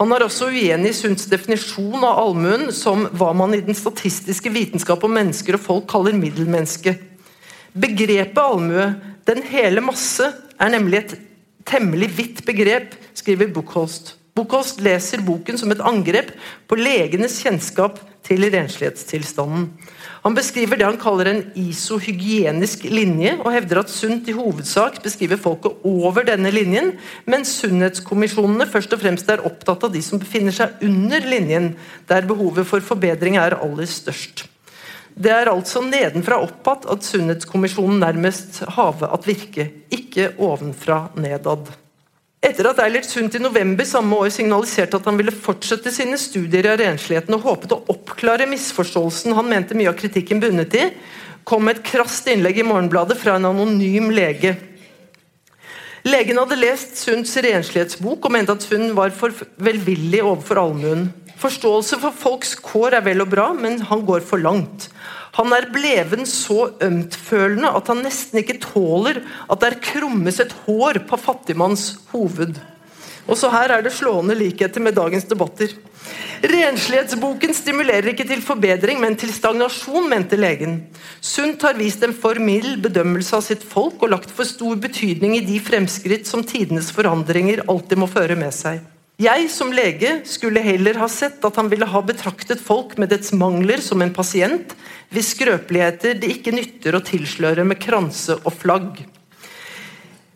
Speaker 2: Han er også uenig i Sunds definisjon av allmuen som hva man i den statistiske vitenskap om mennesker og folk kaller middelmenneske. Begrepet allmue, den hele masse, er nemlig et temmelig vidt begrep, skriver Buchholst. Buchholst leser boken som et angrep på legenes kjennskap til renslighetstilstanden. Han beskriver det han kaller en isohygienisk linje, og hevder at sunt i hovedsak beskriver folket over denne linjen, mens sunnhetskommisjonene først og fremst er opptatt av de som befinner seg under linjen, der behovet for forbedring er aller størst. Det er altså nedenfra opp at Sunnhetskommisjonen nærmest have at virke, ikke ovenfra nedad. Etter at Eilert Sundt i november samme år signaliserte at han ville fortsette sine studier av rensligheten og håpet å oppklare misforståelsen han mente mye av kritikken bunnet i, kom et krast innlegg i Morgenbladet fra en anonym lege. Legen hadde lest Sundts renslighetsbok og mente at Sund var for velvillig overfor allmuen. Forståelse for folks kår er vel og bra, men han går for langt. Han er bleven så ømtfølende at han nesten ikke tåler at det er krummes et hår på fattigmanns hoved. Også her er det slående likheter med dagens debatter. Renslighetsboken stimulerer ikke til forbedring, men til stagnasjon, mente legen. Sundt har vist en for mild bedømmelse av sitt folk og lagt for stor betydning i de fremskritt som tidenes forandringer alltid må føre med seg. Jeg som lege skulle heller ha sett at han ville ha betraktet folk med dets mangler som en pasient, hvis skrøpeligheter det ikke nytter å tilsløre med kranse og flagg.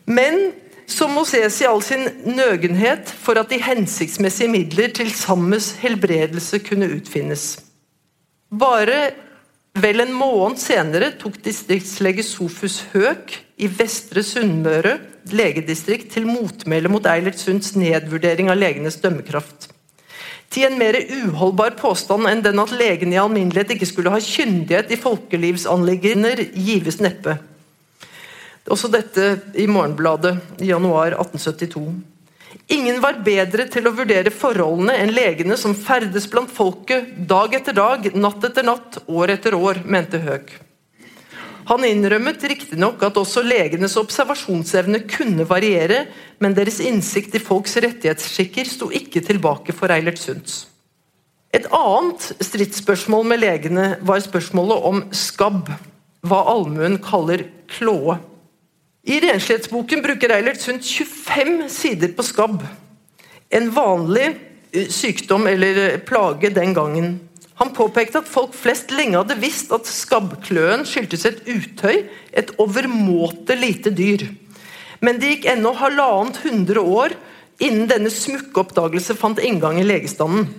Speaker 2: Men som må ses i all sin nøgenhet for at de hensiktsmessige midler til sammens helbredelse kunne utfinnes. Bare vel en måned senere tok distriktslege Sofus Høek i Vestre Sunnmøre legedistrikt til motmæle mot Eilert Sunds nedvurdering av legenes dømmekraft til en mer uholdbar påstand enn den at legene i alminnelighet ikke skulle ha kyndighet i folkelivsanliggender, gives neppe. Også dette i Morgenbladet i januar 1872. Ingen var bedre til å vurdere forholdene enn legene som ferdes blant folket dag etter dag, natt etter natt, år etter år, mente Høeg. Han innrømmet riktignok at også legenes observasjonsevne kunne variere, men deres innsikt i folks rettighetsskikker sto ikke tilbake for Eilert Sunds. Et annet stridsspørsmål med legene var spørsmålet om skabb, hva allmuen kaller klåe. I renslighetsboken bruker Eilert Sundt 25 sider på skabb. En vanlig eh, sykdom eller plage den gangen. Han påpekte at folk flest lenge hadde visst at skabbkløen skyldtes et utøy, et overmåte lite dyr. Men det gikk ennå halvannet hundre år innen denne smukke oppdagelse fant inngang i legestanden.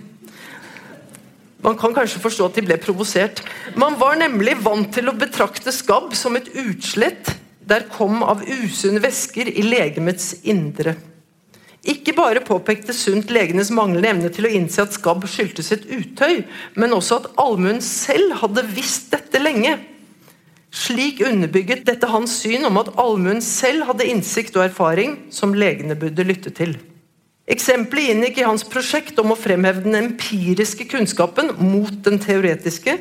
Speaker 2: Man kan kanskje forstå at de ble provosert. Man var nemlig vant til å betrakte skabb som et utslett der kom av usunne væsker i legemets indre. Ikke bare påpekte Sundt legenes manglende evne til å innse at skabb skyldtes et utøy, men også at allmuen selv hadde visst dette lenge. Slik underbygget dette hans syn om at allmuen selv hadde innsikt og erfaring som legene burde lytte til. Eksempelet inngikk i hans prosjekt om å fremheve den empiriske kunnskapen mot den teoretiske.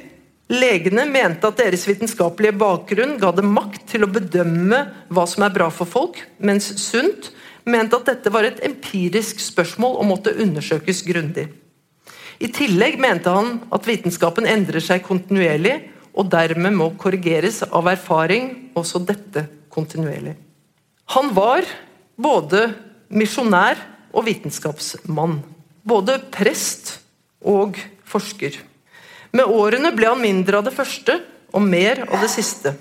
Speaker 2: Legene mente at deres vitenskapelige bakgrunn ga dem makt til å bedømme hva som er bra for folk, mens Sundt mente at dette var et empirisk spørsmål og måtte undersøkes grundig. I tillegg mente han at vitenskapen endrer seg kontinuerlig, og dermed må korrigeres av erfaring, også dette kontinuerlig. Han var både misjonær og vitenskapsmann. Både prest og forsker. Med årene ble han mindre av det første og mer av det siste.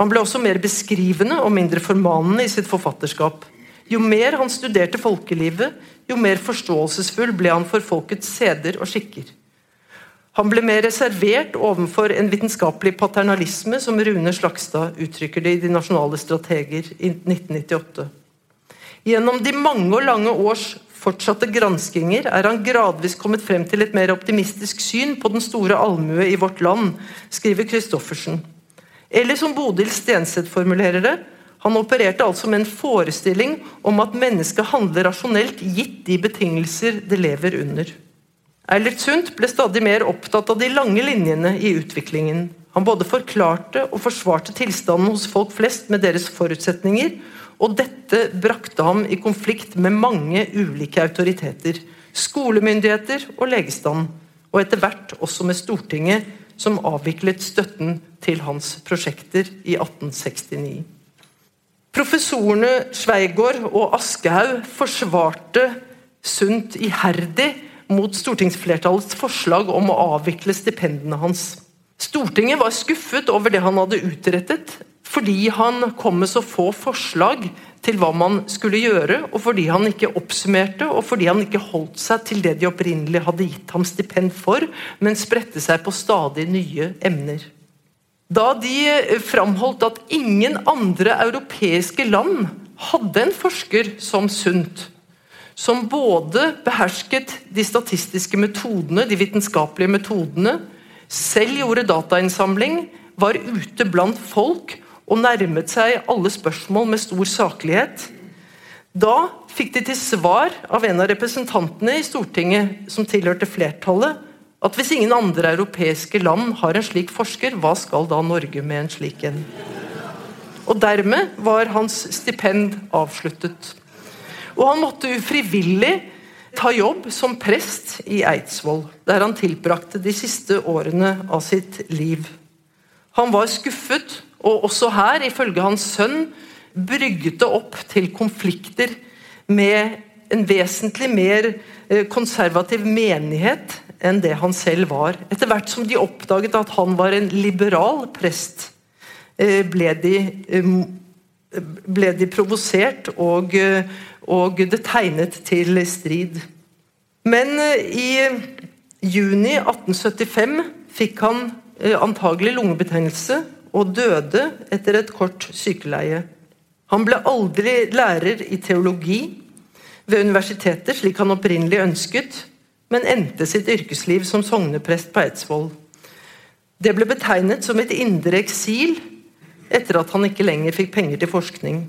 Speaker 2: Han ble også mer beskrivende og mindre formanende i sitt forfatterskap. Jo mer han studerte folkelivet, jo mer forståelsesfull ble han for folkets seder og skikker. Han ble mer reservert overfor en vitenskapelig paternalisme, som Rune Slagstad uttrykker det i De nasjonale strateger i 1998. Gjennom de mange og lange års fortsatte granskinger er han gradvis kommet frem til et mer optimistisk syn på den store allmue i vårt land, skriver Christoffersen. Eller som Bodil Stenseth formulerer det, han opererte altså med en forestilling om at mennesket handler rasjonelt gitt de betingelser det lever under. Eilert Sundt ble stadig mer opptatt av de lange linjene i utviklingen. Han både forklarte og forsvarte tilstanden hos folk flest med deres forutsetninger, og dette brakte ham i konflikt med mange ulike autoriteter. Skolemyndigheter og legestand. Og etter hvert også med Stortinget, som avviklet støtten til hans prosjekter i 1869. Professorene Sveigård og Aschehoug forsvarte Sundt iherdig mot stortingsflertallets forslag om å avvikle stipendene hans. Stortinget var skuffet over det han hadde utrettet, fordi han kom med så få forslag til hva man skulle gjøre, og fordi han ikke oppsummerte, og fordi han ikke holdt seg til det de opprinnelig hadde gitt ham stipend for, men spredte seg på stadig nye emner. Da de framholdt at ingen andre europeiske land hadde en forsker som Sundt, som både behersket de statistiske metodene, de vitenskapelige metodene, selv gjorde datainnsamling, var ute blant folk og nærmet seg alle spørsmål med stor saklighet. Da fikk de til svar av en av representantene i Stortinget som tilhørte flertallet, at hvis ingen andre europeiske land har en slik forsker, hva skal da Norge med en slik en? Og Dermed var hans stipend avsluttet. Og han måtte ufrivillig ta jobb som prest i Eidsvoll, der han tilbrakte de siste årene av sitt liv. Han var skuffet og også her, ifølge hans sønn, brygget det opp til konflikter med en vesentlig mer eh, konservativ menighet enn det han selv var. Etter hvert som de oppdaget at han var en liberal prest, eh, ble de, eh, ble de provosert, og, og det tegnet til strid. Men i juni 1875 fikk han antagelig lungebetennelse og døde etter et kort sykeleie. Han ble aldri lærer i teologi ved universitetet, slik han opprinnelig ønsket, men endte sitt yrkesliv som sogneprest på Eidsvoll. Det ble betegnet som et indre eksil etter at han ikke lenger fikk penger til forskning.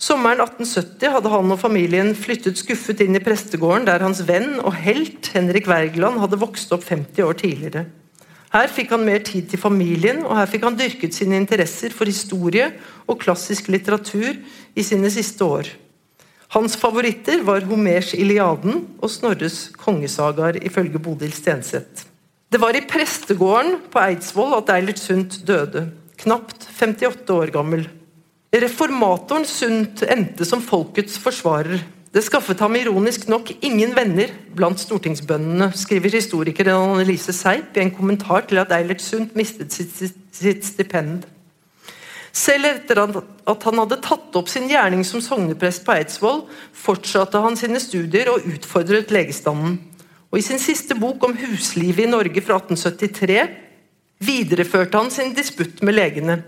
Speaker 2: Sommeren 1870 hadde han og familien flyttet skuffet inn i prestegården der hans venn og helt Henrik Wergeland hadde vokst opp 50 år tidligere. Her fikk han mer tid til familien, og her fikk han dyrket sine interesser for historie og klassisk litteratur i sine siste år. Hans favoritter var Homers 'Iliaden' og Snorres kongesagaer, ifølge Bodil Stenseth. Det var i prestegården på Eidsvoll at Eilert Sundt døde, knapt 58 år gammel. Reformatoren Sundt endte som folkets forsvarer. Det skaffet ham ironisk nok ingen venner blant stortingsbøndene, skriver historikeren Annelise Seip i en kommentar til at Eilert Sundt mistet sitt, sitt, stipend. Selv etter at han hadde tatt opp sin gjerning som sogneprest på Eidsvoll, fortsatte han sine studier og utfordret legestanden. Og I sin siste bok om huslivet i Norge fra 1873 videreførte han sin disputt med legene.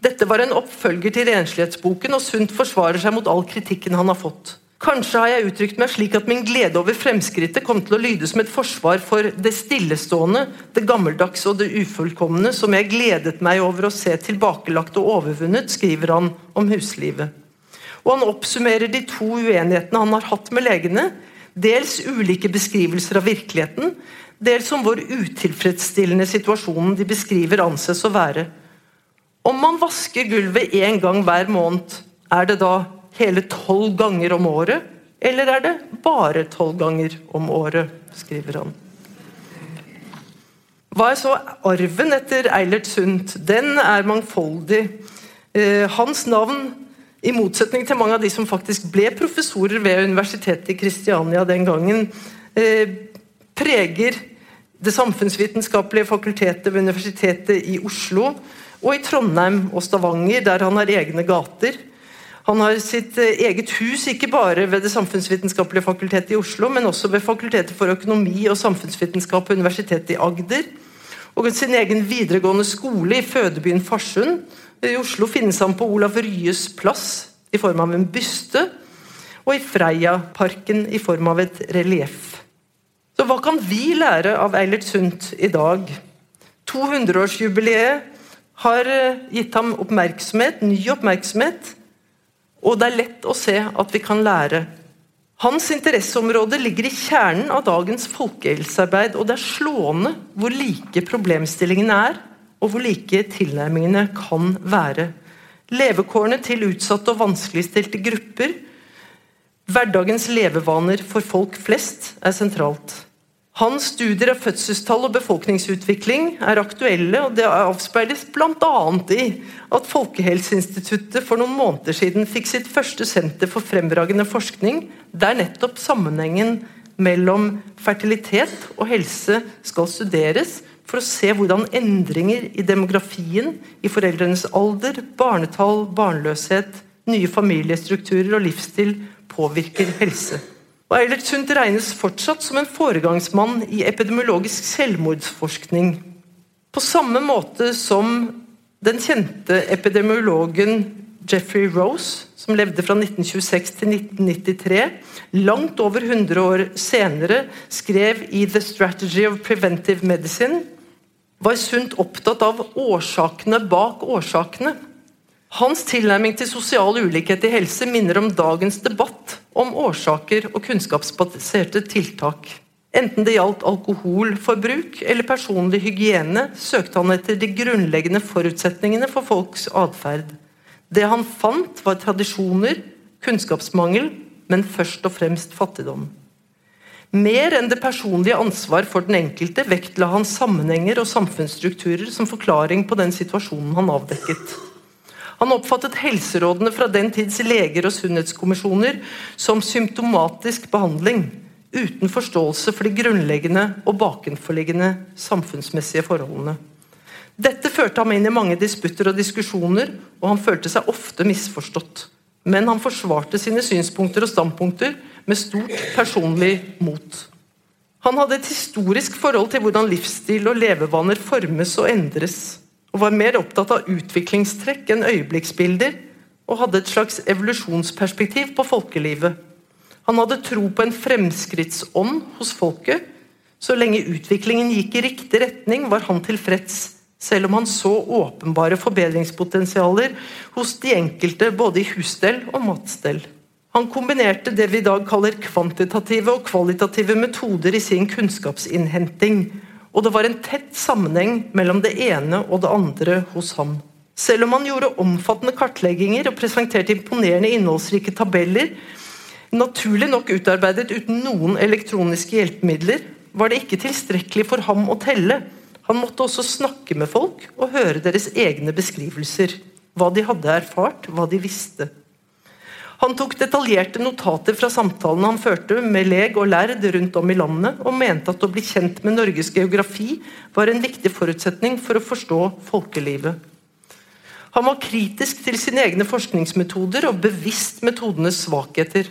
Speaker 2: Dette var en oppfølger til renslighetsboken, og Sundt forsvarer seg mot all kritikken han har fått. Kanskje har jeg uttrykt meg slik at min glede over fremskrittet kom til å lyde som et forsvar for det stillestående, det gammeldagse og det ufullkomne, som jeg gledet meg over å se tilbakelagt og overvunnet, skriver han om huslivet. Og han oppsummerer de to uenighetene han har hatt med legene. Dels ulike beskrivelser av virkeligheten, dels om hvor utilfredsstillende situasjonen de beskriver anses å være. Om man vasker gulvet én gang hver måned, er det da hele tolv ganger om året? Eller er det bare tolv ganger om året, skriver han. Hva er så arven etter Eilert Sundt? Den er mangfoldig. Eh, hans navn, i motsetning til mange av de som faktisk ble professorer ved Universitetet i Kristiania den gangen, eh, preger det samfunnsvitenskapelige fakultetet ved Universitetet i Oslo og i Trondheim og Stavanger, der han har egne gater. Han har sitt eh, eget hus ikke bare ved Det samfunnsvitenskapelige fakultetet i Oslo, men også ved Fakultetet for økonomi og samfunnsvitenskap på Universitetet i Agder. Og sin egen videregående skole i fødebyen Farsund. I Oslo finnes han på Olav Ryes plass i form av en byste, og i Freia-parken i form av et relieff. Så hva kan vi lære av Eilert Sundt i dag? 200-årsjubileet har eh, gitt ham oppmerksomhet, ny oppmerksomhet. Og det er lett å se at vi kan lære. Hans interesseområde ligger i kjernen av dagens folkehelsearbeid, og det er slående hvor like problemstillingene er, og hvor like tilnærmingene kan være. Levekårene til utsatte og vanskeligstilte grupper, hverdagens levevaner for folk flest, er sentralt. Hans studier av fødselstall og befolkningsutvikling er aktuelle, og det avspeiles bl.a. i at Folkehelseinstituttet for noen måneder siden fikk sitt første senter for fremragende forskning, der nettopp sammenhengen mellom fertilitet og helse skal studeres, for å se hvordan endringer i demografien, i foreldrenes alder, barnetall, barnløshet, nye familiestrukturer og livsstil påvirker helse. Og Eilert Sundt regnes fortsatt som en foregangsmann i epidemiologisk selvmordsforskning. På samme måte som den kjente epidemiologen Jeffrey Rose, som levde fra 1926 til 1993, langt over 100 år senere skrev i The Strategy of Preventive Medicine, var Sundt opptatt av årsakene bak årsakene. Hans tilnærming til sosial ulikhet i helse minner om dagens debatt om årsaker og kunnskapsbaserte tiltak. Enten det gjaldt alkoholforbruk eller personlig hygiene, søkte han etter de grunnleggende forutsetningene for folks atferd. Det han fant, var tradisjoner, kunnskapsmangel, men først og fremst fattigdom. Mer enn det personlige ansvar for den enkelte vektla han sammenhenger og samfunnsstrukturer som forklaring på den situasjonen han avdekket. Han oppfattet helserådene fra den tids leger og sunnhetskommisjoner som symptomatisk behandling, uten forståelse for de grunnleggende og bakenforliggende samfunnsmessige forholdene. Dette førte ham inn i mange disputter og diskusjoner, og han følte seg ofte misforstått. Men han forsvarte sine synspunkter og standpunkter med stort personlig mot. Han hadde et historisk forhold til hvordan livsstil og levevaner formes og endres og var mer opptatt av utviklingstrekk enn øyeblikksbilder, og hadde et slags evolusjonsperspektiv på folkelivet. Han hadde tro på en fremskrittsånd hos folket. Så lenge utviklingen gikk i riktig retning, var han tilfreds, selv om han så åpenbare forbedringspotensialer hos de enkelte både i husstell og matstell. Han kombinerte det vi i dag kaller kvantitative og kvalitative metoder i sin kunnskapsinnhenting og det var en tett sammenheng mellom det ene og det andre hos ham. Selv om han gjorde omfattende kartlegginger og presenterte imponerende innholdsrike tabeller, naturlig nok utarbeidet uten noen elektroniske hjelpemidler, var det ikke tilstrekkelig for ham å telle. Han måtte også snakke med folk og høre deres egne beskrivelser. Hva de hadde erfart, hva de visste. Han tok detaljerte notater fra samtalene han førte med leg og lærd rundt om i landet, og mente at å bli kjent med Norges geografi var en viktig forutsetning for å forstå folkelivet. Han var kritisk til sine egne forskningsmetoder og bevisst metodenes svakheter.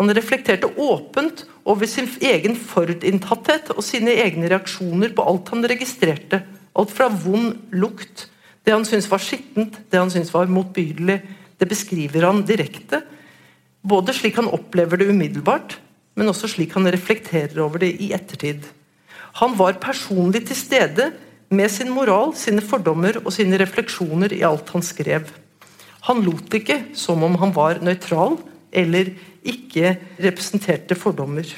Speaker 2: Han reflekterte åpent over sin egen forutinntatthet og sine egne reaksjoner på alt han registrerte. Alt fra vond lukt, det han syntes var skittent, det han syntes var motbydelig. Det beskriver han direkte. Både slik han opplever det umiddelbart, men også slik han reflekterer over det i ettertid. Han var personlig til stede med sin moral, sine fordommer og sine refleksjoner i alt han skrev. Han lot ikke som om han var nøytral eller ikke representerte fordommer.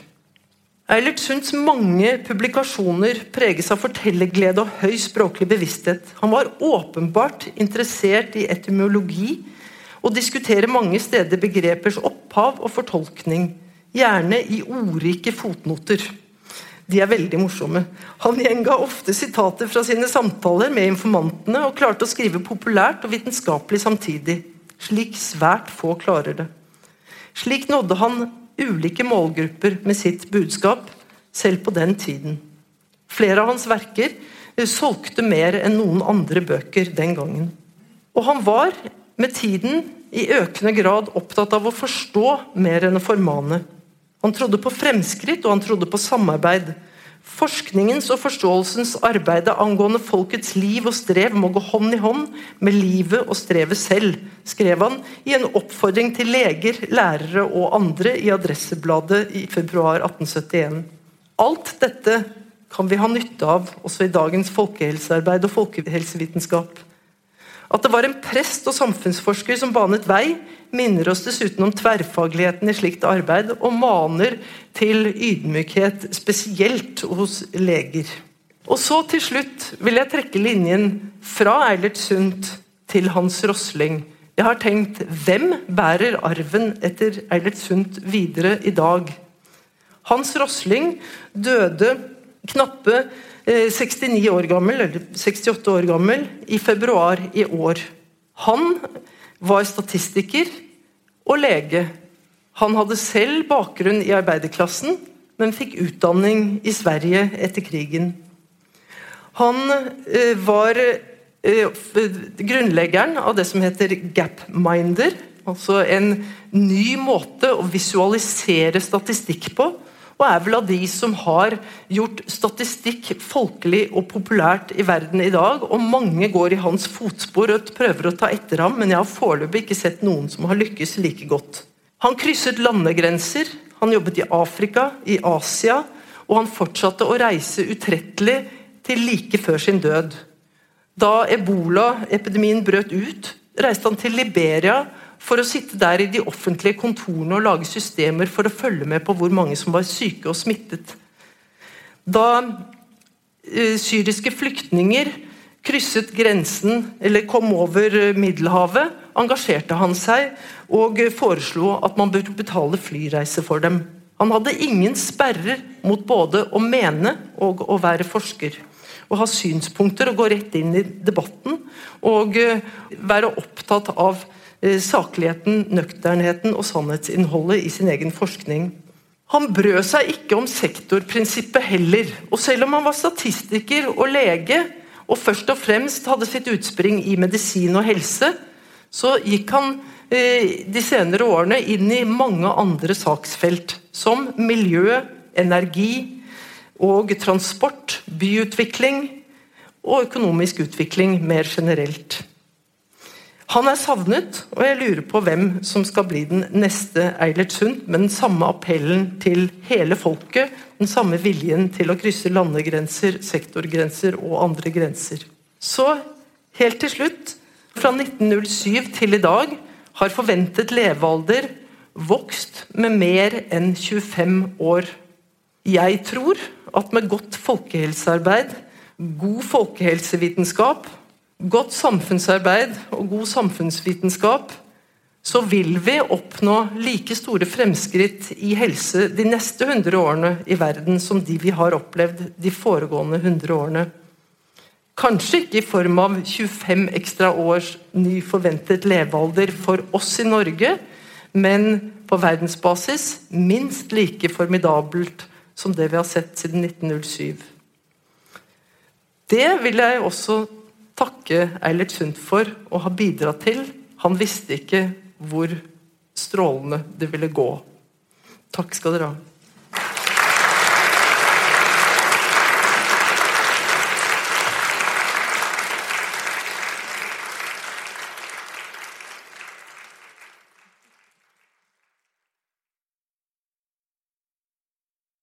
Speaker 2: Eilert Sunds mange publikasjoner preges av fortellerglede og høy språklig bevissthet. Han var åpenbart interessert i etymologi og diskuterer mange steder begrepers opphav og fortolkning, gjerne i ordrike fotnoter. De er veldig morsomme. Han gjenga ofte sitater fra sine samtaler med informantene og klarte å skrive populært og vitenskapelig samtidig. Slik svært få klarer det. Slik nådde han ulike målgrupper med sitt budskap, selv på den tiden. Flere av hans verker solgte mer enn noen andre bøker den gangen. Og han var med tiden i økende grad opptatt av å forstå mer enn å formane. Han trodde på fremskritt, og han trodde på samarbeid. Forskningens og forståelsens arbeid angående folkets liv og strev må gå hånd i hånd med livet og strevet selv, skrev han i en oppfordring til leger, lærere og andre i Adressebladet i februar 1871. Alt dette kan vi ha nytte av også i dagens folkehelsearbeid og folkehelsevitenskap. At det var en prest og samfunnsforsker som banet vei, minner oss dessuten om tverrfagligheten i slikt arbeid, og maner til ydmykhet, spesielt hos leger. Og så til slutt vil jeg trekke linjen fra Eilert Sundt til Hans Rosling. Jeg har tenkt hvem bærer arven etter Eilert Sundt videre i dag? Hans Rosling døde knappe 69 eh, år gammel, eller 68 år gammel, i februar i år. Han var statistiker og lege. Han hadde selv bakgrunn i arbeiderklassen, men fikk utdanning i Sverige etter krigen. Han eh, var eh, grunnleggeren av det som heter gapminder, altså en ny måte å visualisere statistikk på og er vel av de som har gjort statistikk folkelig og populært i verden i dag. Og mange går i hans fotspor og prøver å ta etter ham, men jeg har foreløpig ikke sett noen som har lykkes like godt. Han krysset landegrenser, han jobbet i Afrika, i Asia, og han fortsatte å reise utrettelig til like før sin død. Da ebola-epidemien brøt ut, reiste han til Liberia for å sitte der i de offentlige kontorene og lage systemer for å følge med på hvor mange som var syke og smittet. Da eh, syriske flyktninger krysset grensen, eller kom over eh, Middelhavet, engasjerte han seg og foreslo at man burde betale flyreise for dem. Han hadde ingen sperrer mot både å mene og å være forsker. Å ha synspunkter og gå rett inn i debatten og eh, være opptatt av Eh, sakligheten, nøkternheten og sannhetsinnholdet i sin egen forskning. Han brød seg ikke om sektorprinsippet heller. Og selv om han var statistiker og lege, og først og fremst hadde sitt utspring i medisin og helse, så gikk han eh, de senere årene inn i mange andre saksfelt, som miljø, energi og transport, byutvikling og økonomisk utvikling mer generelt. Han er savnet, og jeg lurer på hvem som skal bli den neste Eilert Sundt, med den samme appellen til hele folket, den samme viljen til å krysse landegrenser, sektorgrenser og andre grenser. Så helt til slutt, fra 1907 til i dag, har forventet levealder vokst med mer enn 25 år. Jeg tror at med godt folkehelsearbeid, god folkehelsevitenskap godt samfunnsarbeid og god samfunnsvitenskap, så vil vi oppnå like store fremskritt i helse de neste 100 årene i verden som de vi har opplevd de foregående 100 årene. Kanskje ikke i form av 25 ekstra års ny forventet levealder for oss i Norge, men på verdensbasis minst like formidabelt som det vi har sett siden 1907. Det vil jeg også takke Eilert Sundt for å ha bidratt til. Han visste ikke hvor strålende det ville gå. Takk skal dere ha.